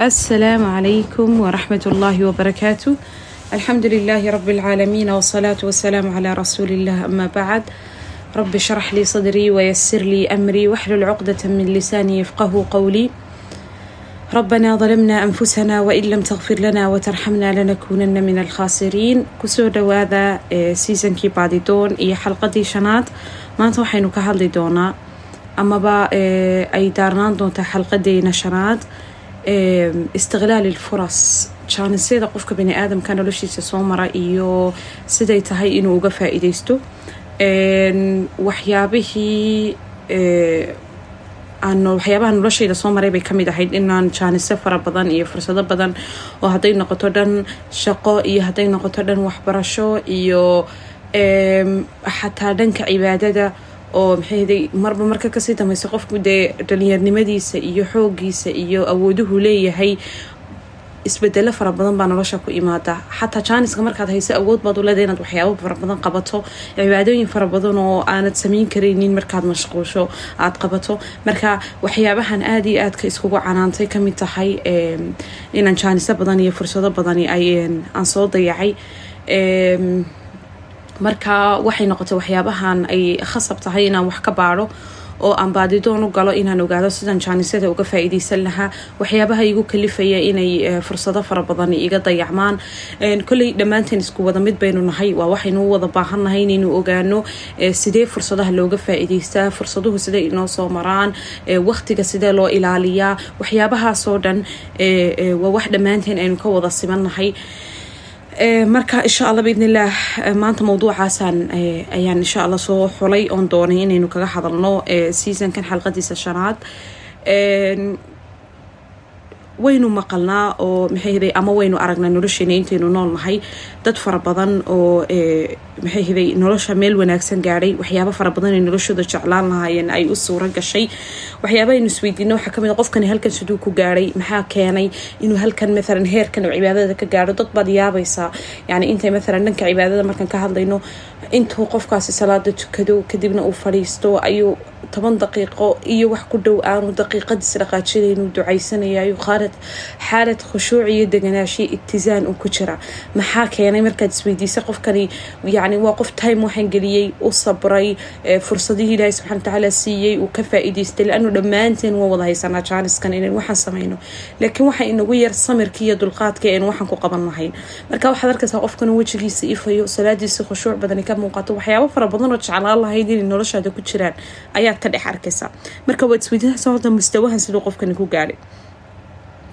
السلام عليكم ورحمة الله وبركاته الحمد لله رب العالمين والصلاة والسلام على رسول الله أما بعد رب اشرح لي صدري ويسر لي أمري واحلل عقدة من لساني يفقه قولي ربنا ظلمنا أنفسنا وإن لم تغفر لنا وترحمنا لنكونن من الخاسرين كسو دواذا سيزن كي بعد دون إي حلقة شنات ما توحينو كهالي دونا أما با أي دارنان دونتا حلقة دينا شنات istiqlaal ilfuras jaanisyada qofka bani aadamka noloshiisa soo mara iyo siday tahay inuu uga faa-iideysto waxyaabihii aan waxyaabaha noloshayda soo maray bay ka mid ahayd inaan jaanisyo fara badan iyo fursado badan oo hadday noqoto dhan shaqo iyo hadday noqoto dhan waxbarasho iyo xataa dhanka cibaadada oo maxayday marba marka ka sii dambeysa qofku dee dhalinyarnimadiisa iyo xoogiisa iyo awooduhu leeyahay isbedelo fara badan baa nolosha ku imaada. Xataa jaaniska markaad hayso awood baad u leedahay inaad waxyaabo fara badan qabato cibaadooyin fara badan oo aanad samayn karaynin markaad mashquusho aad qabato. Marka waxyaabahan aada iyo aadka iskugu canaantay ka mid tahay inaan jaaniso badan iyo fursado badani aan soo dayacay marka waxay noqotay waxyaabahan ay khasab tahay inaan wax ka baadho oo aan baadidoon u galo inaan ogaado sidaan jaanisyada uga faa-iideysan lahaa. Waxyaabaha igu kalifaya inay fursado fara badan iga dayacmaan. Kolley dhammaanteen isku wada mid baynu nahay. Waa waxaynu wada baahannahay inaynu ogaano sidee fursadaha looga faa-iideystaa fursaduhu sidee inoo soo maraan waqtiga sidee loo ilaaliyaa. Waxyaabahaasoo dhan waa wax dhammaanteen aynu ka wada simannahay marka insha allah biidnillaah maanta mawduucaasaan ayaan insha allah soo xulay oon doonay inaynu kaga hadalno seasonkan xalqadiisa shanaad waynu maqalnaa oo maxayhday ama waynu aragnaa nolosheena intaynu nool nahay. Dad fara badan oo maxayhday nolosha meel wanaagsan gaadhay. Waxyaabo fara badan ay noloshooda jeclaan lahaayeen ay u suuro gashay. Waxyaaba aynu isweydiino waxaa ka mid a qofkani halkan siduu ku gaadhay maxaa keenay inuu halkan maalan heerkan oo cibaadada ka gaadho. Dad baad yaabaysaa yani intay maalan dhanka cibaadada markaan ka hadlayno intuu qofkaasi salaada tukado kadibna uu fadhiisto ayuu toban daqiiqo iyo wax ku dhow aanu daqiiqadiis dhaqaajinaynu ducaysanayayo qaarad xaalad khushuuc iyo deganaashiyo itizaan uu ku jira. Maxaa keenay markaad isweydiisa qofkani? Yani waa qof time waxaan geliyey u sabray fursadihii ilaahay subxana watacaala siiyey uu ka faa-iideystay dhammaanteen waa wada haysanaa jaaniskan inaynu waxaan samayno. Laakiin waxaa inagu yar samirkii iyo dulqaadkii aynu waxaan ku qaban lahayn. Marka waxaad arkaysaa qofkana wejigiisa ifayo salaadiisa khushuuc badani ka muuqato waxyaabo fara badan oo jeclaan lahayd inay noloshaada ku jiraan ayaad ka dhex arkaysaa. Marka waad isweydiinaysa horta mustawahan siduu qofkani ku gaadhay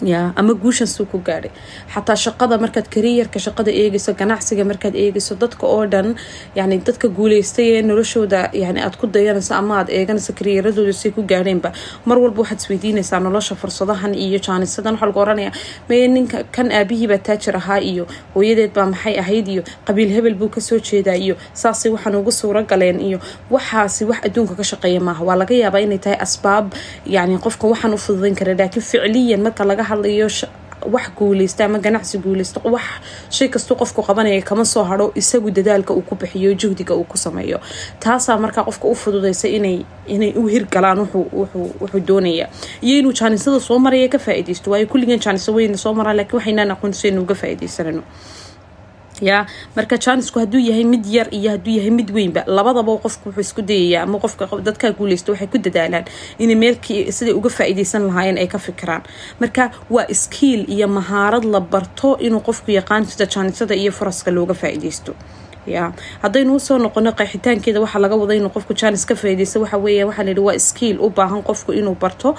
ya ama guushan suu ku gaadhay. Xataa shaqada markaad kariyarka shaqada eegayso ganacsiga markaad eegayso dadka oo dhan yani dadka guuleystay ee noloshooda yani aad ku dayanayso ama aad eeganayso kariyaradooda say ku gaadheenba. Mar walba waxaad isweydiinaysaa nolosha fursadahan iyo jaanisadan waxaa lagu oranaya maye ninka kan aabihiibaa taajir ahaa iyo hooyadeed baa maxay ahayd iyo qabiil hebel buu ka soo jeedaa iyo saasay waxaan ugu galeen iyo waxaasi wax adduunka ka shaqeeya maaha. Waa laga yaabaa inay tahay asbaab yani qofka waxaan u fududayn kara laakiin ficliyan marka laga hadlayo wax guuleysta ama ganacsi guuleysta wax shay kastuu qofku qabanaya kama soo haro isagu dadaalka uu ku bixiyo juhdiga uu ku sameeyo. Taasaa markaa qofka u fududeysa inay inay u hirgalaan wuxuu doonaya iyo inuu jaanisada soo maraya ka faa-ideysto waayo kulligan jaanisa weyna soo maraan lakiin waxaynaan aqoon si aynu uga faa-ideysanano ya marka jaanisku hadduu yahay mid yar iyo hadduu yahay mid weynba labadaba qofku wuxuu isku dayaya ama qofka dadkaa guuleysta waxay ku dadaalaan inay meelkii siday uga faa-iideysan lahaayeen ay ka fikiraan. Marka waa skiil iyo mahaarad la barto inuu qofku yaqaan sida jaanisada iyo faraska looga faa-iideysto ya. Haddaynu u soo noqono qeexitaankeeda waxaa laga wada inuu qofku jaanis ka faa-ideysta waxa weeya waxaa la yihi waa skiil u baahan qofku inuu barto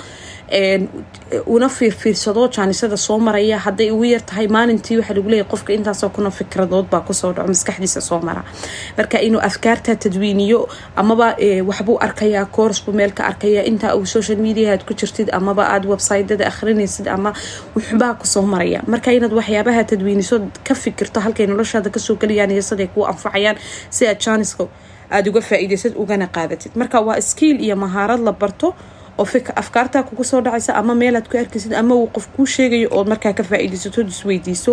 una fiirfiirsado jaanisada soo maraya. Hadday ugu yar tahay maalintii waxaa lagu leeyahy qofka intaasoo kuna fikradood baa ku soo dhaco maskaxdiisa soo mara. Marka inuu afkaarta tadwiiniyo amaba waxbuu arkayaa koorsbuu meel ka arkaya intaa uu social media aad ku jirtid amaba aada websytada akhrinaysid ama waxbaa ku soo maraya. Marka inaad waxyaabaha tadwiiniso ka fikirto halkay noloshaada ka soo gelayaan iyo siday kuu anfacayaan si aad jaaniska aada uga faa-iideysad ugana qaadatid. Marka waa skiil iyo mahaarad la barto oo afkaartaa kugu soo dhacaysa ama meelaad ku arkaysid ama uu qof kuu sheegayo ood markaa ka faa-iidaysato isweydiiso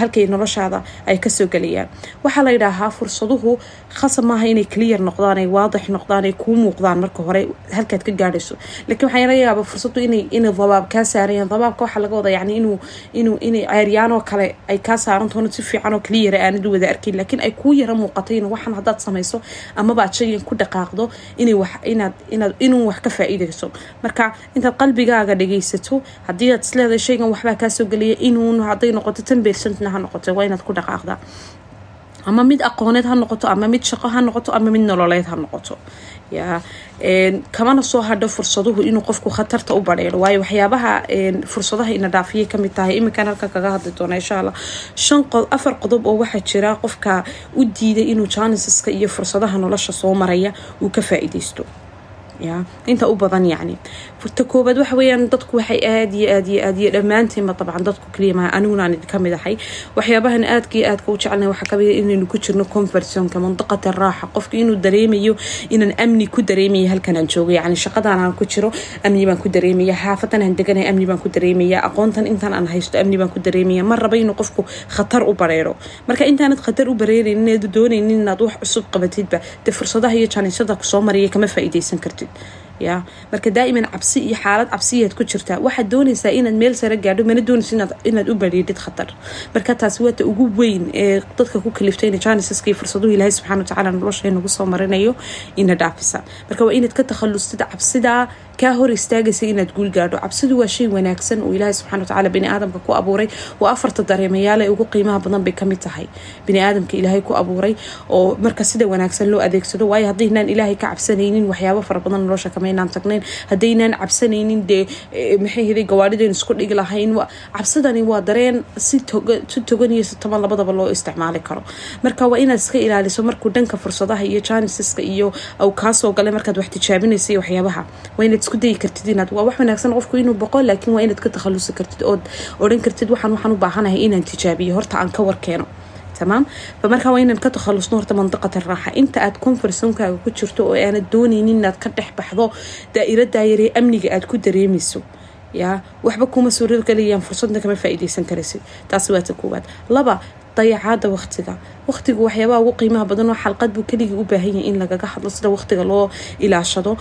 halkay noloshaada ay ka soo gelayaan. Waxaa la yidhaahaa fursaduhu khasab maaha inay clear noqdaan ay waadix noqdaan ay kuu muuqdaan marka hore halkaad ka gaadhayso. Laakiin waxaa laga yaaba fursadu inay dabaab kaa saarayaan. Dabaabka waxaa laga wada yani inuu inuu inay ceeryaanoo kale ay kaa saarantoona si fiican oo clear aanad wada arkin. Laakiin ay kuu yara muuqatay in waxan haddaad samayso amaba aad shaygan ku dhaqaaqdo inaad inuu wax ka faa-iidayso marka intaad qalbigaaga dhagaysato haddii aad isleedahay shaygan waxbaa kaasoo gelaya inuun hadday noqoto tan beersantna ha noqoto waa inaad ku dhaqaaqdaa ama mid aqooneed ha noqoto ama mid shaqo ha noqoto ama mid nololeed ha noqoto. Ya kamana soo hadho fursaduhu inuu qofku khatarta u badheero waayo waxyaabaha fursadaha ina dhaafiyay ka mid tahay iminkan halkan kaga hadli doona insha allah. Shan afar qodob oo waxaa jira qofka u diiday inuu janisaska iyo fursadaha nolosha soo maraya uu ka faa-iideysto ya inta u badan yacni furta koobaad waxa weeyaan dadku waxay aada iyo aad iyo aad iyo dhammaantiinba dabcan dadku kaliya maha aniguna aan idinka mid ahay waxyaabahan aadka iyo aadka u jecelnay waxaa ka mid a inaynu ku jirno conversonka mandaqata raaxa qofka inuu dareemayo inaan amni ku dareemaya halkan joogo yacni shaqadan aan ku jiro amni baan ku dareemaya xaafadan aan deganahay amni baan ku dareemaya aqoontan intaan aan haysto amni baan ku dareemaya ma raba inuu qofku khatar u bareero marka intaanad khatar u bareeraynin eed doonaynin inaad wax cusub qabatidba dee fursadaha iyo jaanisada ku soo maraya kama faa-iideysan kartid ya marka daa'iman cabsi iyo xaalad cabsiyaad ku jirtaa waxaad doonaysaa inaad meel sare gaadho mana doonaysa inaad u bareedhid khatar. Marka taasi waata ugu weyn ee dadka ku kaliftayna janisaska iyo fursaduhu ilaahay subxana watacaala nolosha inagu soo marinayo ina dhaafisa. Marka waa inaad ka takhallustid cabsidaa kaa hor istaagaysa inaad guul gaadho. Cabsidu waa shay wanaagsan oo ilaahay subxana watacaala bini aadamka ku abuuray oo afarta dareemayaale ugu qiimaha badan bay ka mid tahay. Bini aadamka ilaahay ku abuuray oo marka sida wanaagsan loo adeegsado waayo haddaynaan ilaahay ka cabsanaynin waxyaabo fara badan nolosha kamaynaan tagnayn haddaynaan cabsanaynin dee maxay hiday gawaadhideen isku dhigi lahayn? Cabsidani waa dareen si togan iyo si toban labadaba loo isticmaali karo. Marka waa inaad iska ilaaliso markuu dhanka fursadaha iyo janisaska iyo kaasoo galay markaad wax tijaabinaysa iyo waxyaabaha. Waa inaad isku dayi kartid inaad waa wax wanaagsan qofku inuu boqo laakiin waa inaad ka takhalusi kartid ood odhan kartid waxaan waxaan u baahanahay inaan tijaabiyo horta aan ka warkeeno. Tamaam? Famarkaa waa inaan ka takhalusno horta mandaqata raaxa inta aad confersonkaaga ku jirto oo aanad doonaynin inaad ka dhex baxdo daa'iradaa yaree amniga aad ku dareemayso yaa? Waxba kuma suurad fursadna kama faa-iideysan karaysid taasi waa ta koowaad. Laba dayacaada waqtiga waqtigu waxyaabaha ugu qiimaha badan oo xalqad buu keligii u baahan yahay in lagaga hadlo sida waqtiga loo ilaashado.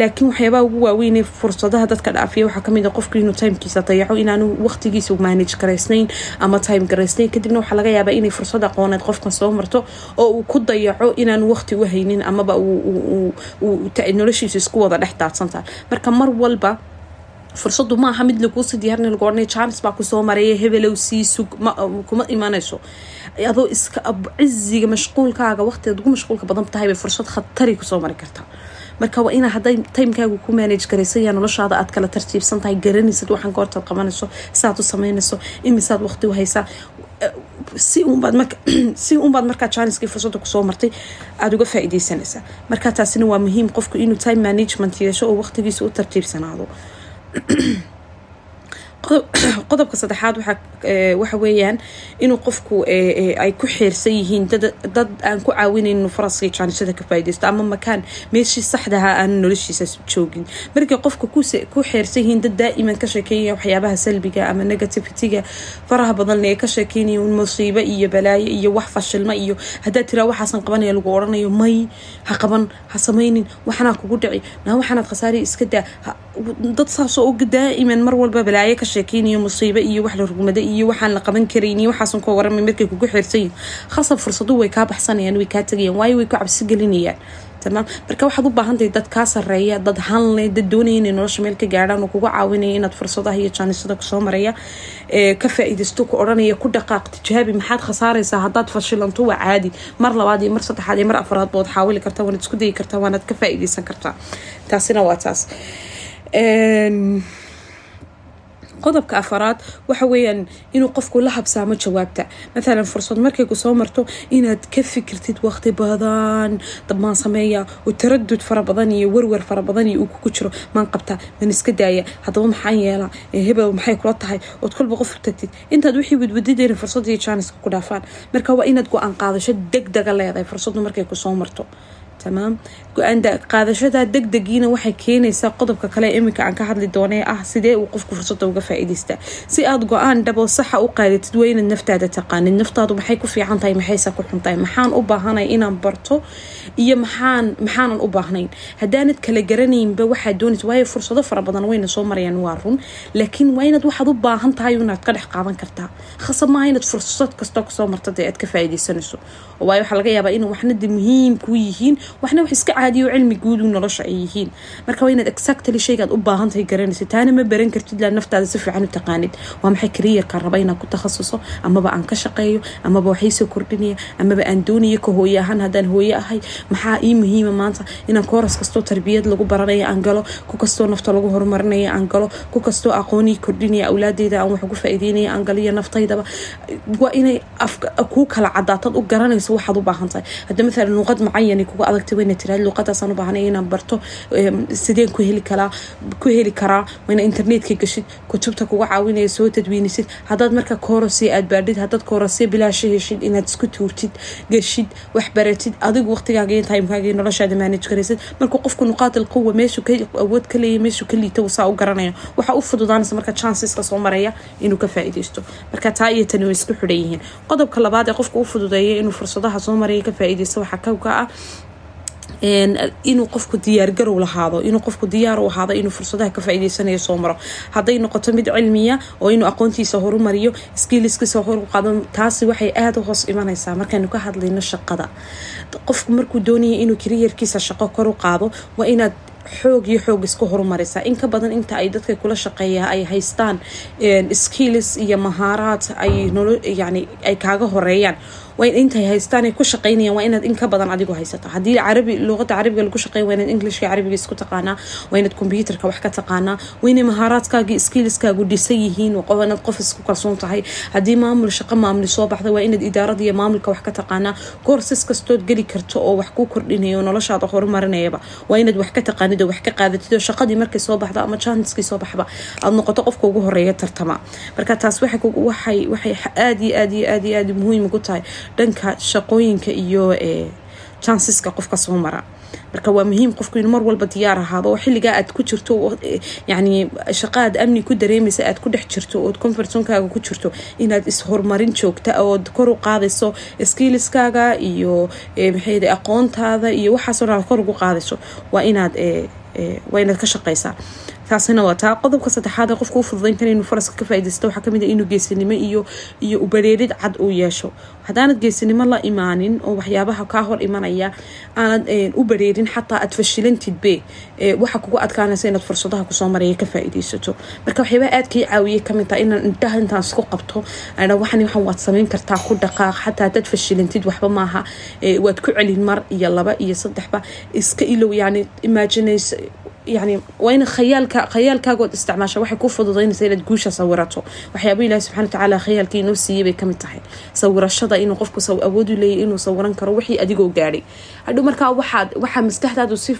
Laakiin waxyaabaha ugu waaweynee fursadaha dadka dhaafiya waxaa ka mid a qofku inuu timekiisa dayaco inaanu waqtigiisa manage garaysnayn ama time garaysnayn kadibna waxaa laga yaabaa inay fursad aqooneed qofkan soo marto oo uu ku dayaco inaanu waqti u haynin amaba noloshiisa isku wada dhex daadsantaha marka mar walba fursadu maaha mid laguusi diyaarina lagu ohanay janis baa ku soo maraya hebelow sii sug kuma imanayso adoo iska ciziga mashquulkaaga waqtigaad ugu mashquulka badan tahay bay fursad khatari ku soo mari kartaa marka waa inaa hadday timekaagu ku manage garaysayaa noloshaada aad kala tartiibsan tahay garanaysad waxaan goortaad qabanayso saaad u samaynayso imisaad waqti u haysaa si unbaad markaa janiskii fursadda ku soo martay aada uga faa-iideysanaysaa marka taasina waa muhiim qofku inuu time management yeesho oo waqtigiisa u tartiibsanaado qodobka saddexaad waxa weeyaan inuu qofku ay ku xeersan yihiin dad aan ku caawinaynin faraskii jaanisada ka faaideysto ama makaan meeshii saxdaha aan noloshiisa joogin. Markay qofka ku xeersan yihiin dad daa'iman ka sheekeynaya waxyaabaha salbiga ama negativitiga faraha badan ee ka sheekeynaya musiibo iyo balaayo iyo wax fashilma iyo haddaad tiraa waxaasan qabanaya lagu oranayo may ha qaban ha samaynin waxanaa kugu dhici naa waxaanaad khasaariya iska daa dad saasoo og daa'iman mar walba balaayo ka sheekeynayo musiibo iyo wax la rugmada iyo waxaan la qaban karayn iyo waxaasan ka waramay markay kugu xeersanyihin khasab fursadu way kaa baxsanayaan way kaa tegayaan waayo way ku cabsi gelinayaan. Tamaam marka waxaad u baahantahay dad kaa sareeya dad hanle dad doonaya inay nolosha meel ka gaadhaan oo kuga caawinaya inaad fursadaha iyo jaanisada ku soo maraya ka faa-iidaysto ku odhanaya ku dhaqaaq tijaabi maxaad khasaaraysaa haddaad fashilanto waa caadi. Mar labaad iyo mar saddexaad iyo mar afraad bood xaawili kartaa waanaad isku dayi kartaa waanaad ka faa-iideysan kartaa taasina waa taas qodobka afaraad waxa weeyaan inuu qofku la habsaamo jawaabta. Mathalan fursad markay ku soo marto inaad ka fikirtid waqti badan dabmaan sameeya oo taradud fara badan iyo werwer fara badan iyo uu kugu jiro maan qabtaa man iska daaya haddaba maxaan yeelaa hebel maxay kula tahay? Ood kolba qof tagtid intaad wixii wadwadideen fursadii jaaniska ku dhaafaan. Marka waa inaad go'aan qaadasho deg dega leedahay fursadu markay ku soo marto tamaam qaadashada degdegiina waxay keenaysaa qodobka kale iminka aan ka hadli doonee ah sidee uu qofku fursada uga faa-iideystaa si aada go'aan dhabo saxa u qaadatid waa inaad naftaada taqaanid. Naftaadu maxay ku fiican tahay? Maxayse ku xuntahay maxaan u baahanay inaan barto? Iyo maxaan maxaanan u baahnayn? Haddaanad kala garanaynba waxaad doonaysa waayo fursado fara badan wayna soo marayaan waa run. Laakiin waa inaad waxaad u baahan tahay inaad ka dhex qaadan kartaa. Khasab maaha inaad fursad kastoo ka soo marta dee aad ka faa-iideysanayso waayo waxaa laga yaabaa in waxna de muhiim kuu yihiin waxna wax iska caadiyo cilmi guudu nolosha ay yihiin. Marka waa inaad exactly shaygaad u baahantahay garanaysa taana ma baran kartid laa naftaada si fiican u taqaanid. Waa maxay kariyarka raba inaan ku takhasuso amaba aan ka shaqeeyo? Amaba waxaysoo kordhinaya amaba aan doonayo ka hooye ahaan haddaan hooye ahay? Maxaa ii muhiima maanta inaan kooras kastoo tarbiyad lagu baranaya aan galo? Ku kastoo nafta lagu horumarinaya aan galo? Ku kastoo aqoonii kordhinaya awlaadeyda aan wax ugu faa-iideynaya aan galiyo naftaydaba? Waa inay kuu kala cadaatad u garanayso waxaad u baahan tahay. Hadda maalan luuqad macayani kuga adagtay wayna tiraad luuqadaasaan u baahanay inaan barto sideen ku heli karaa ku heli karaa wayna internetka gashid kutubta kuga caawinaya soo tadwiinisid haddaad marka koorasee aad baadhid haddaad koorasee bilaasha heshid inaad isku tuurtid gashid wax baratid adigu waqtigaaga iyo timekaaga noloshaada manage garaysid markuu qofku nuqaatil quwa meeshu ka awood ka leeyahy meeshu ka liita saa u garanaya. Waxaa u fududaanaysa marka chanceska soo maraya inuu ka faa-iideysto marka taa iyo tani way isku xidhan yihiin. Qodobka labaad ee qofka u fududeeya inuu fursadaha soo maraya ka faa-iideysto waxaa kawka ah inuu qofku diyaargarow lahaado inuu qofku diyaar u ahaado inuu fursadaha ka faa-iideysanayo soo maro. Hadday noqoto mid cilmiya oo inuu aqoontiisa horumariyo skiiliskiisa horuqaado taasi waxay aada u hoos imanaysaa. Markaynu ka hadlayno shaqada qofku markuu doonaya inuu kariyarkiisa shaqo kor u qaado waa inaad xoog iyo xoog isku horumaraysaa. In badan inta ay dadka kula shaqeeya ay haystaan skills iyo mahaaraad ay nolo yani kaaga horeeyaan intay haystaan ay ku shaqeynayaan waa inaad in ka badan adigu haysata haddii carabi luuqada carabiga lagu shaqeyn waa inaad englishka carabiga isku taqaanaa waa inaad combyuutarka wax ka taqaanaa waa inay mahaaraadkaaga skillskaagu dhisan yihiin waa inaad qof isku kalsoon tahay. Haddii maamul shaqo maamuli soo baxda waa inaad idaarada iyo maamulka wax ka taqaanaa. Courses kastood geli karto oo wax ku kordhinayo noloshaada horumarinayaba waa inaad wax ka taqaanid wax ka qaadatid shaqadii markay soo baxda ama chanskii soo baxba aad noqoto qofka ugu horreeya tartama. Marka taas waxay aada iyo aad iyo aad iyo aad muhiim ugu tahay dhanka shaqooyinka iyo chanceska qofka soo mara. Marka waa muhiim qofku inuu mar walba diyaar ahaado oo xilligaa aad ku jirto yani shaqa aad amni ku dareemaysa aad ku dhex jirto ood confersonkaaga ku jirto inaad is-horumarin joogta ood kor u qaadayso skiliskaaga iyo maxay aqoontaada iyo waxaasoo dhan kor ugu qaadayso. Waa inaad waa inaad ka shaqaysaa taasina waa taa. Qodobka saddexaad qofka u fududayn kara inuu faraska ka faa-idaysto waxaa ka mid a inuu geesinimo iyo iyo ubareerid cad uu yeesho. Haddaanad geesinimo la imaanin oo waxyaabaha kaa hor imanaya aanad u bareerin xataa aad fashilantidbe waxa kugu adkaanaysa inaad fursadaha ku soo maraya ka faa-ideysato marka waxyaabaa aad kai caawiyay ka mid taha inaan indhaha intaan isku qabto waxan waxan waad samayn kartaa ku dhaqaaq. Xataa hadaad fashilantid waxba maaha waad ku celin mar iyo laba iyo saddexba iska ilow yani imaginaysa yani waa in khayaalka khayaalkaagood isticmaasha waxay ku fududaynaysa inaad guusha sawirato waxyaaba ilahi subxana watacaala khayaalkii inoo siiyay bay ka mid tahay sawirashada inuu qofku awood u leeyahy inuu sawiran karo wixii adigoo gaadhay hadhow markaa waxaad waxaa maskaxdaadu si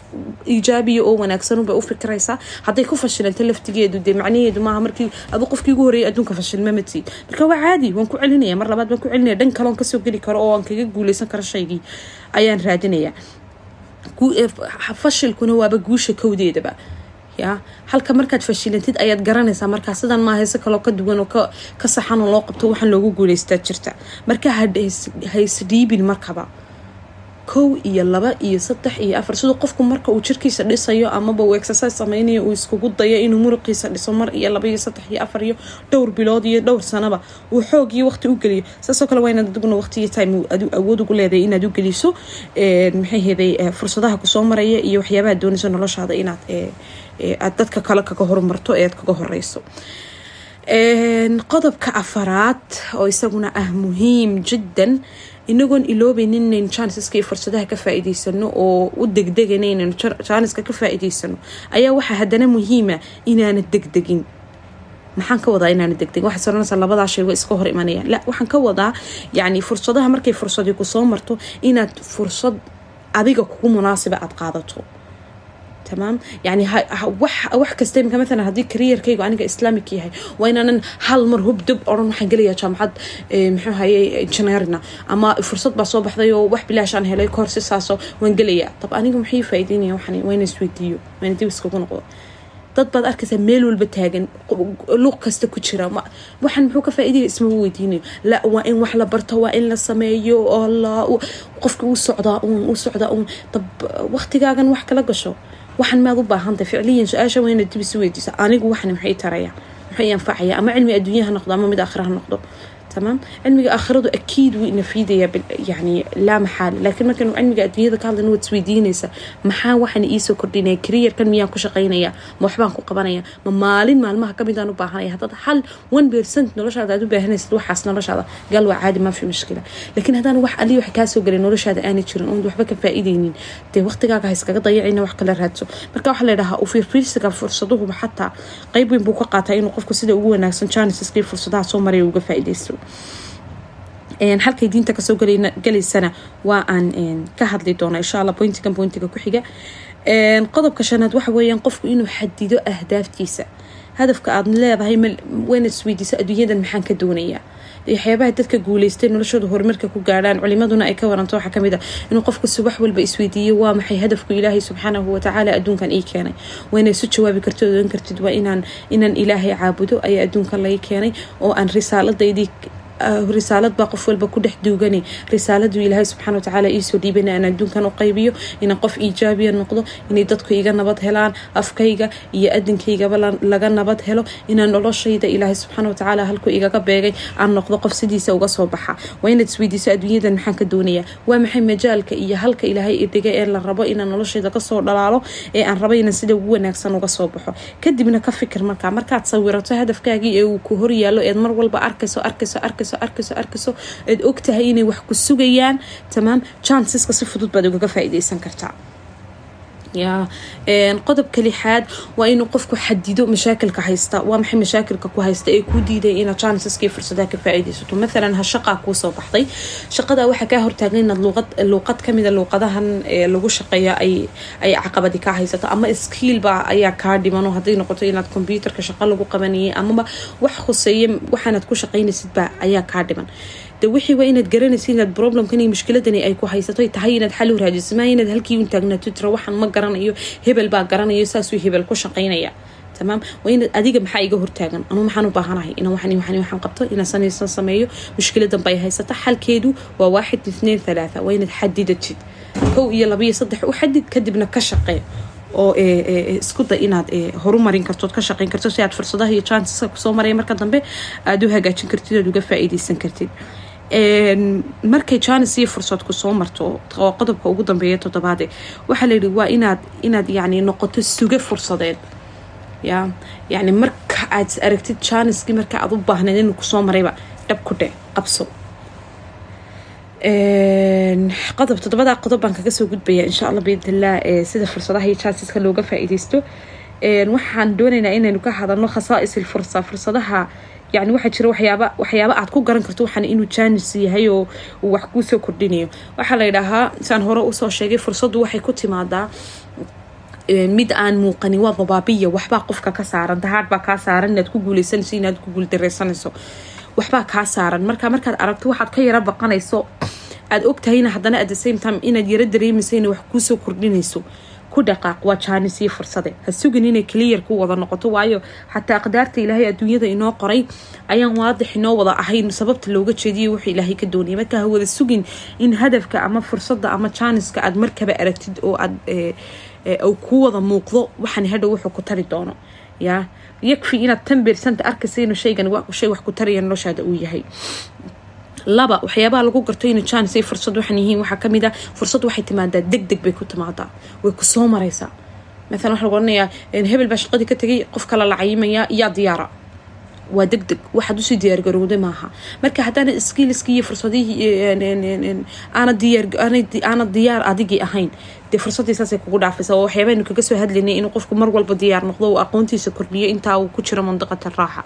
iijaabiya oo wanaagsan bay u fikiraysaa hadday ku fashilanta laftigeedu dee macnaheedu maaha markii adu qofkii ugu horreeyay adduunka fashilma matid marka waa caadi waan ku celinaya mar labaad baan ku celinaya dhan kaloon ka soo geli karo oo aan kaga guuleysan karo shaygii ayaan raadinaya fashilkuna waaba guusha kowdeedaba ya halka markaad fashilantid ayaad garanaysaa markaa sidan maa heese kaloo ka duwan oo ka saxan oo loo qabto waxaan loogu guuleystaa jirta marka haysdhiibin markaba kow iyo laba iyo saddex iyo afar. Siduu qofku marka uu jirkiisa dhisayo amaba uu exercise sameynayo uu iskugu dayo inuu muruqiisa dhiso mar iyo laba iyo saddex iyo afar iyo dhowr bilood iyo dhowr sanaba. Uu xoog iyo waqti u geliyo. Saasoo kale waa inaad adiguna waqti iyo time awood ugu leedahay inaad u geliso maxay heeday fursadaha ku soo maraya iyo waxyaabaha doonayso noloshaada inaad aad dadka kale kaga horumarto ee aad kaga horeyso. Qodobka afaraad oo isaguna ah muhiim jiddan inagoon iloobaynin inaynu jansiska iyo fursadaha ka faa-iideysano oo u degdegana inaynu jaaniska ka faa-iideysano ayaa waxaa haddana muhiima inaana degdegin. Maxaan ka wadaa inaana degdegin? Waxaad soranaysaa labadaa shay waa iska hor imanayaan. La waxaan ka wadaa yacni fursadaha markay fursadii ku soo marto inaad fursad adiga kugu munaasiba aada qaadato tamaam yani wax kasta imika maalan haddii kariyerkaygu aniga islaamic yahay waa inaanan hal mar hubdab odhan waxaan gelayaa jaamacad muxuu haye injineerina ama fursad baa soo baxday oo wax bilaashaan helay kahor si saasoo waan gelayaa tab aniga maxay faa'iideynaya waxan waa ina isweydiiyo waa ina dib iskagu noqdo dad baad arkaysaa meel walba taagan luuq kasta ku jira waxaan muxuu ka faaidaya ismama weydiinayo la waa in wax la barto waa in la sameeyo qofka u socdaa uun u socdaa uun dab waqtigaagan wax kala gasho waxan maad u baahantahay ficliyan su'aasha inaad dib isu weydiisa. Anigu waxan maxay taraya? Maxay anfacaya? Ama cilmi adduunyaha noqdo ama mid aakhiraha noqdo تمام؟ علمiga aakhiradu akiid wuu inafiidaya yani laa maxaale laakiin markaynu cilmiga adduunyada ka hadlayno waad isweydiinaysa maxaa waxaan iisoo kordhinaya kariyarkan miyaan ku shaqaynaya ma waxbaan ku qabanaya ma maalin maalmaha kamidaan u baahanaya haddaad hal one percent noloshaada aad u baahanaysid waxaas noloshaada gaal waa caadi maa fi mushkila laakiin haddaan wax alii wax kaasoo galay noloshaada aanay jirin oon waxba ka faa'iidaynin dee waqtigaaga ha iskaga dayacina wax kala raadso marka waxaa la yidhahaa u fiirfiirsiga fursaduhu xataa qayb weyn buu ka qaataa inuu qofku sida ugu wanaagsan janisaskii fursadaha soo maraya uga faa'iidaysto halkay diinta ka soo galaysana waa aan ka hadli doona insha alla bointigan bointiga ku xiga. Qodobka shanaad waxa weeyaan qofku inuu xadido ahdaaftiisa. Hadafka aad leedahay wayna isweydiisa adduunyadan maxaan ka doonayaa waxyaabaha dadka guuleystay noloshooda horumarka ku gaadhaan culimaduna ay ka waranto waxaa ka mid a inuu qofku subax walba isweydiiyo waa maxay hadafku ilaahay subxaanahu watacaala adduunkan ii keenay? Waa inay isu jawaabi kartid odan kartid waa inaan inaan ilaahay caabudo ayaa adduunkan laga keenay oo aan risaaladaydii risaalad baa qof walba ku dhex duugani. Risaaladu ilaahay subxaana watacaala iisoo dhiibana aan adduunkan u qaybiyo inaan qof iijaabiya noqdo inay dadku iga nabad helaan afkayga iyo adinkaygaba laga nabad helo inaan noloshayda ilaahay subxaana watacaala halkuu igaga beegay aan noqdo qof sidiisa uga soo baxa. Waa inaad isweydiiso adduunyadan maxaan ka doonayaa? Waa maxay majaalka iyo halka ilaahay idhiga ee la rabo inaan noloshayda ka soo dhalaalo ee aan rabo inaan sida ugu wanaagsan uga soo baxo? Kadibna ka fikir markaa markaad sawirato hadafkaagii ee uu ku horyaalo eed mar walba arkayso arkayso arkayso arkayso arkayso aad ogtahay inay wax ku sugayaan. Tamaam chanceska si fudud baad ugaga faa'iidaysan kartaa ya qodobka lixaad waa inuu qofku xadido mashaakilka haysta waa maxay mashaakilka ku haysta ee kuu diiday inaad chanceskii fursadaha ka faa'iidaysato mathalan ha shaqaa kuu soo baxday shaqada waxaa kaa hortaagan inaad luuqad kamida luuqadahan lagu shaqeeya ay caqabadi kaa haysato ama skiilba ayaa kaa dhimano hadday noqoto inaad computerka shaqo lagu qabanayay amaba wax khuseeya waxaanaad ku shaqaynaysidba ayaa kaa dhiman de wixii waa inaad garanaysa inaad problemkan iyo mushkiladani ay ku haysato tahay inaad xal u raadiso maa inaad halkii un taagnaato tiro waxaan ma garanayo hebel baa garanayo saasuu hebel ku shaqaynaya. Tamaam waa inaad adiga maxaa iga hortaagan? Anuu maxaan u baahanahay? Inaan waxan waxan waxaan qabto inaan sanaysan sameeyo mushkiladan bay haysata xalkeedu waa waaxid ithnain thalaatha waa inaad xadidatid kow iyo laba saddex u xadid kadibna ka shaqee oo isku da inaad horumarin kartood ka shaqeyn karto si aad fursadaha iyo chanceska ku soo maraya marka dambe aada u hagaajin kartid oad uga faa'iidaysan kartid markay janis iyo fursad ku soo marto oo qodobka ugu dambeeya toddobaade waxaa layidhi waa inaad inaad yani noqoto suge fursadeed ya yani marka aad aragtid janiskii marka aad u baahnayd inuu ku soo marayba dhab ku dhe qabso qodob toddobadaa qodob baan kaga soo gudbaya insha allah biidnillah sida fursadaha iyo jansiska looga faa'iidaysto waxaan doonaynaa inaynu ka hadalno khasaa'is ilfursa fursadaha yani waxaa jira waxyaaba waxyaaba aad ku garan karto waxaan inuu jaanis yahay oo uu wax kuusoo kordhinayo. Waxaa la yidhaahaa saan hore u soo sheegay fursaddu waxay ku timaadaa mid aan muuqanin waa dabaabiya waxbaa qofka ka saaran dahaadh kaa saaran inaad ku guuleysanayso inaad ku guuldareysanayso waxbaa kaa saaran. Marka markaad aragto waxaad ka yaro baqanayso aad ogtahayna haddana at the same time inaad yaro dareemayso inay wax kuusoo kordhinayso ku dhaqaaq waa jaanis iyo fursade ha sugin inay clear ku wada noqoto waayo xataa aqdaarta ilaahay adduunyada inoo qoray ayaan waadix inoo wada ahayn sababta looga jeediyo wuxuu ilaahay ka doonayay marka ha wada sugin in hadafka ama fursada ama jaaniska aad markaba aragtid oo aad ku wada muuqdo waxaan hadhow wuxuu ku tari doono yaa? Yakfi inaad tan arkaysa inuu shaygan shay wax ku taraya noloshaada uu yahay laba waxyaabaha lagu garto inuu jaanis iyo fursad waxaan yihiin. Waxaa ka mid a fursad waxay timaadaa deg deg bay ku timaadaa. Way ku soo maraysaa. Maalan waxa lagu oranayaa hebel baa shaqadii ka tegay qof kale la cayimayaa yaa diyaara. Waa deg deg waxaad u sii diyaargarowday maaha. Marka haddaana skiiliskii iyo fursadihii aana diyaar aana diyaar adigii ahayn dee fursadii saasay kugu dhaafaysa waa waxyaabaynu kaga soo hadlaynay inuu qofku mar walba diyaar noqdo uu aqoontiisa kordhiyo intaa uu ku jiro mandiqata raaxa.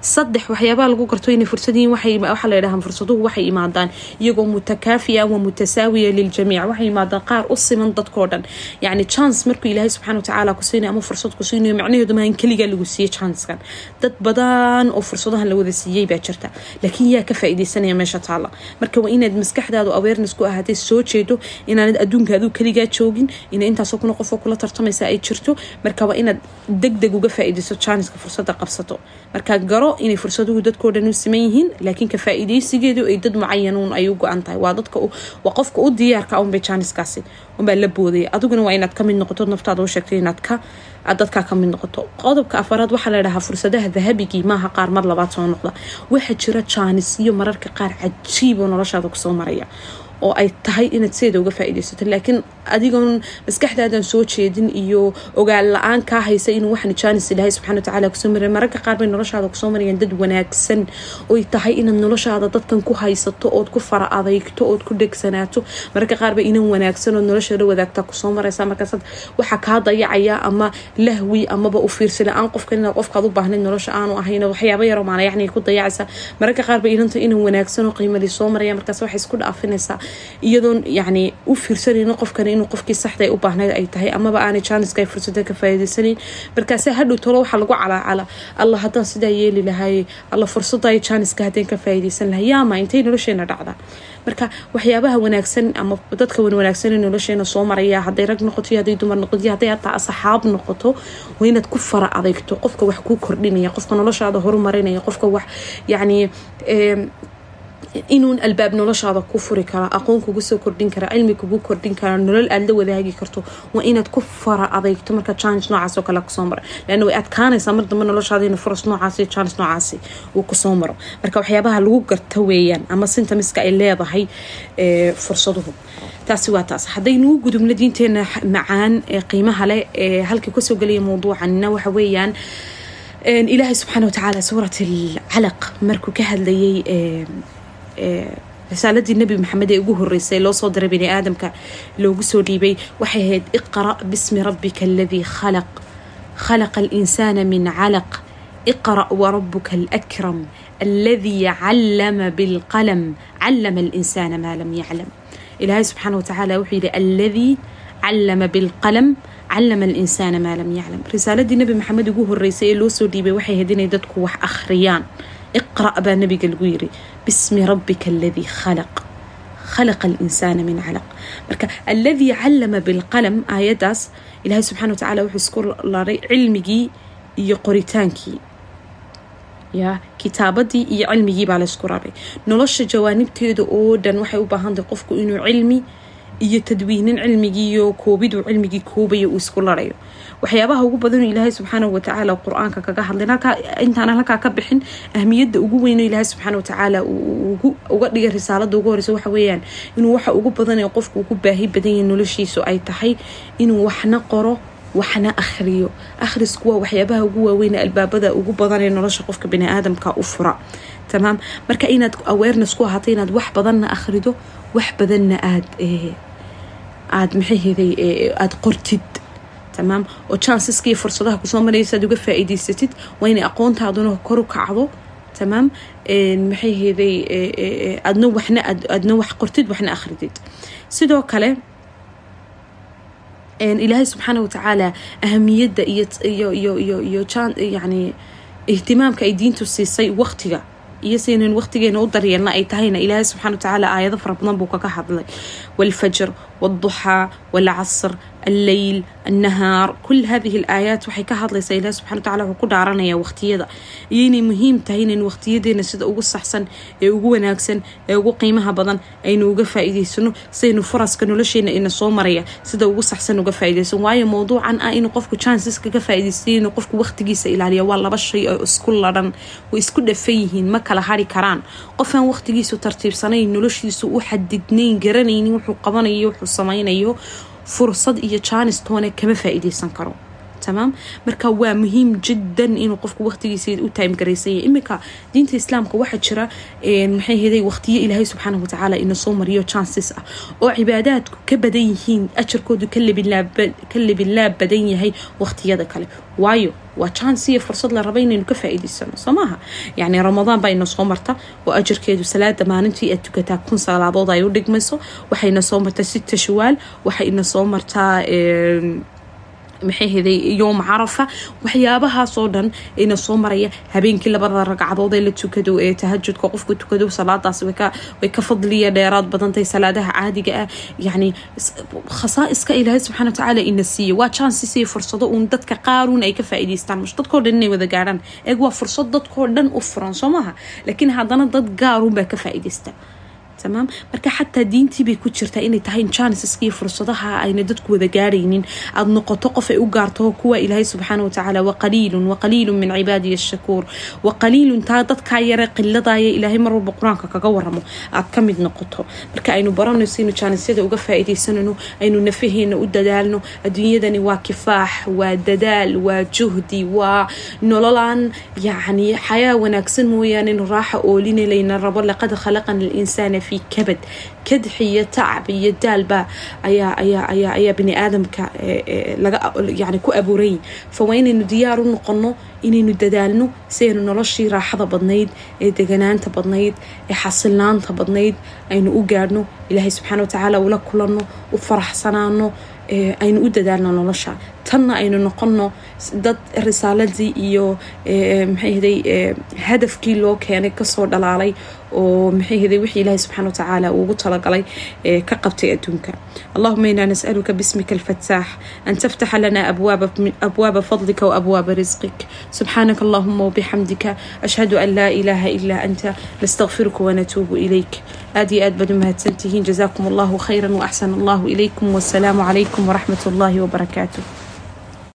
Saddex waxyaabaha lagu garto inay fursadiin waxaa la yidhaha fursaduhu waxay imaadaan iyagoo mutakaafiya wa mutasaawiya liljamiic waxay imaadaan qaar u siman dadkoo dhan. Yacni chance markuu ilaahay subxana watacaala ku siinayo ama fursad ku siinayo macnaheedu maaha in keligaa lagu siiye chancekan. Dad badan oo fursadahan la wada siiyey baa jirta. Laakiin yaa ka faa'iidaysanaya meesha taalla. Marka waa inaad maskaxdaadu awareness ku ahaatay soo jeedo inaanad adduunka aduu keligaa joogin ina intaasoo kuna qofoo kula tartamaysa ay jirto. Marka waa inaad deg deg uga faa'iidayso chanceska fursadda qabsato. Marka garo inay fursaduhu dadkoo dhan u siman yihiin laakiin ka faa'iidaysigeedu ay dad mucayanuun ay u go-an tahay. Waa dadka waa qofka u diyaarka unbay chanceskaasi unbaa la boodaya. Adiguna waa inaad ka mid noqoto naftaada u sheegtay inaad ka aad dadkaa ka noqoto. Qodobka afaraad waxaa la dhahaa fursadaha dahabigii maaha qaar mar labaad soo noqda. Waxaa jira jaanisyo mararka qaar cajiib oo noloshaada ku soo maraya oo ay tahay inaad sideeda uga faa'iidaysato. Laakiin adigoon maskaxdaadan soo jeedin iyo ogaal la'aan kaa haysa inuu waxan jaanis ilaahay subxana watacaala ku soo maraya mararka qaar bay noloshaada ku soo marayaan dad wanaagsan. Oy tahay inaad noloshaada dadkan ku haysato ood ku fara adeygto ood ku dhegsanaato mararka qaar bay inan wanaagsan ood noloshaada wadaagta ku soo maraysa markaas waxaa kaa dayacaya ama lahwi amaba u fiirsi la'aan qofkan inaad qofkaad u baahnayd nolosha aanu ahayn waxyaaba yaroo maana yacni ku dayacaysa. Mararka qaar bay inanta inan wanaagsan oo qiimadii soo maraya markaas waxay isku dhaafinaysaa iyadoon yacni u fiirsanayno qofkan inuu qofkii saxda u baahnayd ay tahay amaba aanay jaaniska fursada ka faa'iidaysanayn markaase hadhow tolo waxaa lagu calaacala allah haddaan sidaa yeeli lahay alla fursada ay jaaniska haddeen ka faa'iidaysan lahay yaama intay nolosheena dhacdaa marka waxyaabaha wanaagsan ama dadka wan wanaagsan ee nolosheena soo maraya hadday rag noqoto hadday dumar noqoto hadday hataa asxaab noqoto waa inaad ku fara adegto qofka wax kuu kordhinaya qofka noloshaada horumarinaya qofka wax yacni inuun albaab noloshaada ku furi kara aqoon kugu soo kordhin kara cilmi kugu kordhin kara nolol aad la wadaagi karto waa inaad ku fara adeygto marka challenge noocaas oo kale ku soo mara leanna way adkaanaysaa mar dambe noloshaada in furas noocaasi challenge noocaasi uu ku soo maro. Marka waxyaabaha lagu garta weeyaan ama sintamiska ay leedahay fursaduhu taasi waa taas. Haddaynugu gudubno diinteena macaan ee qiimaha leh ee halkii ka soo gelaya mawduucanina waxa weeyaan ilaahay subxaana watacaala suurat alcalaq markuu ka hadlayay risaaladii nebi maxamed ee ugu horeysay loo soo diray bini aadamka loogu soo dhiibay waxay ahayd iqra' bismi rabbika aladii khalaq khalaqa alinsaana min calaq iqra' warabuka alakram aladii callama bilqalam callama alinsaana maa lam yaclam ilaahay subxaana watacaala wuxuu yidhi aladii callama bilqalam callama alinsaana maa lam yaclam risaaladii nebi maxamed ugu horeysay ee loo soo dhiibay waxay ahayd inay dadku wax akhriyaan iqra' baa nabiga lagu yiri bismi rabbika aladii khalaq khalaqa alinsaana min calaq marka aladii callama bilqalam aayaddaas ilaahay subxana wa tacala wuxuu isku laray cilmigii iyo qoritaankii ya kitaabadii iyo cilmigii baa laysku raray nolosha jawaanibteeda oo dhan waxay u baahantaay qofku inuu cilmi iyo tadwiinin cilmigiiyo koobiduu cilmigii koobaya uu isku larayo waxyaabaha ugu badanoo ilaahay subxaana watacaala qur'aanka kaga hadlay. Intaana halkaa ka bixin ahmiyadda ugu weyno ilaahay subxaana watacaala uga dhigay risaalada ugu horeysa waxa weeyaan inuu waxa ugu badan ee qofku ugu baahi badan yahay noloshiisu ay tahay inuu waxna qoro waxna akhriyo. Akhrisku waa waxyaabaha ugu waaweyn albaabada ugu badan ee nolosha qofka bani aadamka u fura. Tamaam. Marka inaad awareness ku ahaato inaad wax badanna akhrido wax badanna aad aad maxaheday aada qortid tamaam oo chanceskiiyo fursadaha ku soo maraysa aad uga faa-iideysatid waa inay aqoontaaduna kor u kacdo tamaam maxay heeday adna waxna adna wax qortid waxna akhridid sidoo kale ilaahay subxaana watacaala ahamiyadda iyo iyo iyo iyo iyo yani ihtimaamka ay diintu siisay waqtiga. Iyo saynan waqtigeena u daryeelna ay tahayna ilaahay subxana watacaala aayado fara badan buu kaga hadlay. Waalfajr waalduxaa waalcasr alleyl annahaar kul hadihi alaayaat waxay ka hadlaysaa ilahi subxana watacala wuxuu ku dhaaranaya waqtiyada. Iyo inay muhiim tahay inaynu waqtiyadeena sida ugu saxsan ee ugu wanaagsan ee ugu qiimaha badan aynu uga faa-iideysano sidaynu furaska nolosheena ina soo maraya sida ugu saxsan uga faa-ideysan waayo mowduucan ah inuu qofku chanceska ka faa-iideystay inuu qofku waqtigiisa ilaaliya waa laba shay oo isku ladhan way isku dhafan yihiin ma kala hari karaan. Qofaan waqtigiisu tartiibsanayn noloshiisu u xadidnayn garanaynin wuxuu qabanayo wuxuu samaynayo fursad iyo janistoone kama faa-iideysan karo tamaam marka waa muhiim jiddan inuu qofku waqtigiisa u time garaysanya iminka diinta islaamka waxaa jira maxay heday waqtiyo ilaahay subxaanahu watacaala ina mariyo chances ah. Oo cibaadaadku ka badan yihiin ajarkoodu ka libinlaab badan yahay waqtiyada kale. Waayo waa chance iyo fursad la raba inaynu ka faa'iidaysano. Soo yacni ramadaan baa ina soo marta oo ajarkeedu salaada maalintii aad tukataa kun salaadood ay u dhigmayso waxayna soo martaa sita shawaal waxayna soo martaa maxay heday yoom carafa waxyaabahaasoo dhan ina soo maraya habeenkii labada ragcadood ee la tukado ee tahajudka qofku tukado salaadaas way ka fadliya dheeraad badantahay salaadaha caadiga ah. Yacni khasaa'iska ilaahay subxana watacaala ina siiya waa chances iyo fursado uun dadka qaaruun ay ka faa'iidaystaan. Mush dadkoo dhan inay wada gaadhaan. Eeg waa fursad dadkoo dhan u furan soo maaha laakiin haddana dad gaaruun baa ka faa'iidaysta tamaam marka xataa diintii bay ku jirtaa inay tahay iyo fursadaha ayna dadku wada gaaraynin. Aada noqoto qof ay u gaarto kuwa ilaahay subxaana watacaala waqaliilun waqaliilun min cibaadiya ashakuur waqaliilun taa dadkaa yare qiladaya ilaahay mar walba qur'aanka kaga waramo aad ka mid noqoto. Marka aynu baranayso inu jaanisyada uga faa'iidaysanano aynu nafaheena u dadaalno adduunyadani waa kifaax waa dadaal waa juhdi waa nololaan. Yacni xayaa wanaagsan mooyaane raaxa ooline layna rabo laqad khalaqana alinsaana fi kabad kadx iyo tacab iyo daalba ayaa ayaa ayaa ayaa bini aadamka laga yani ku abuuray. Fa waa inaynu diyaar u noqono inaynu dadaalno si aynu noloshii raaxada badnayd ee deganaanta badnayd ee xasilaanta badnayd. Aynu u gaadhno ilaahay subxaana watacaala ula kulanno u faraxsanaano aynu u dadaalno nolosha tanna aynu noqono dad risaaladii iyo maxayhday hadafkii loo keenay ka soo dhalaalay oo maxayhday wixii ilaahay subxana watacaala ugu talagalay ka qabtay adduunka. Allahuma inaa nas'aluka bismika alfataax an taftaxa lana abwaaba fadlika waabwaaba risqik subxaanaka allahuma wabixamdika ashhadu an laa ilaaha ilaa anta nastaqfiruka wanatuubu ilayk. Aad iyo aad baad u mahadsantihiin jazaakum allahu khayra waaxsan allahu ilaykum wasalaamu calaykum waraxmat allahi wabarakaatuh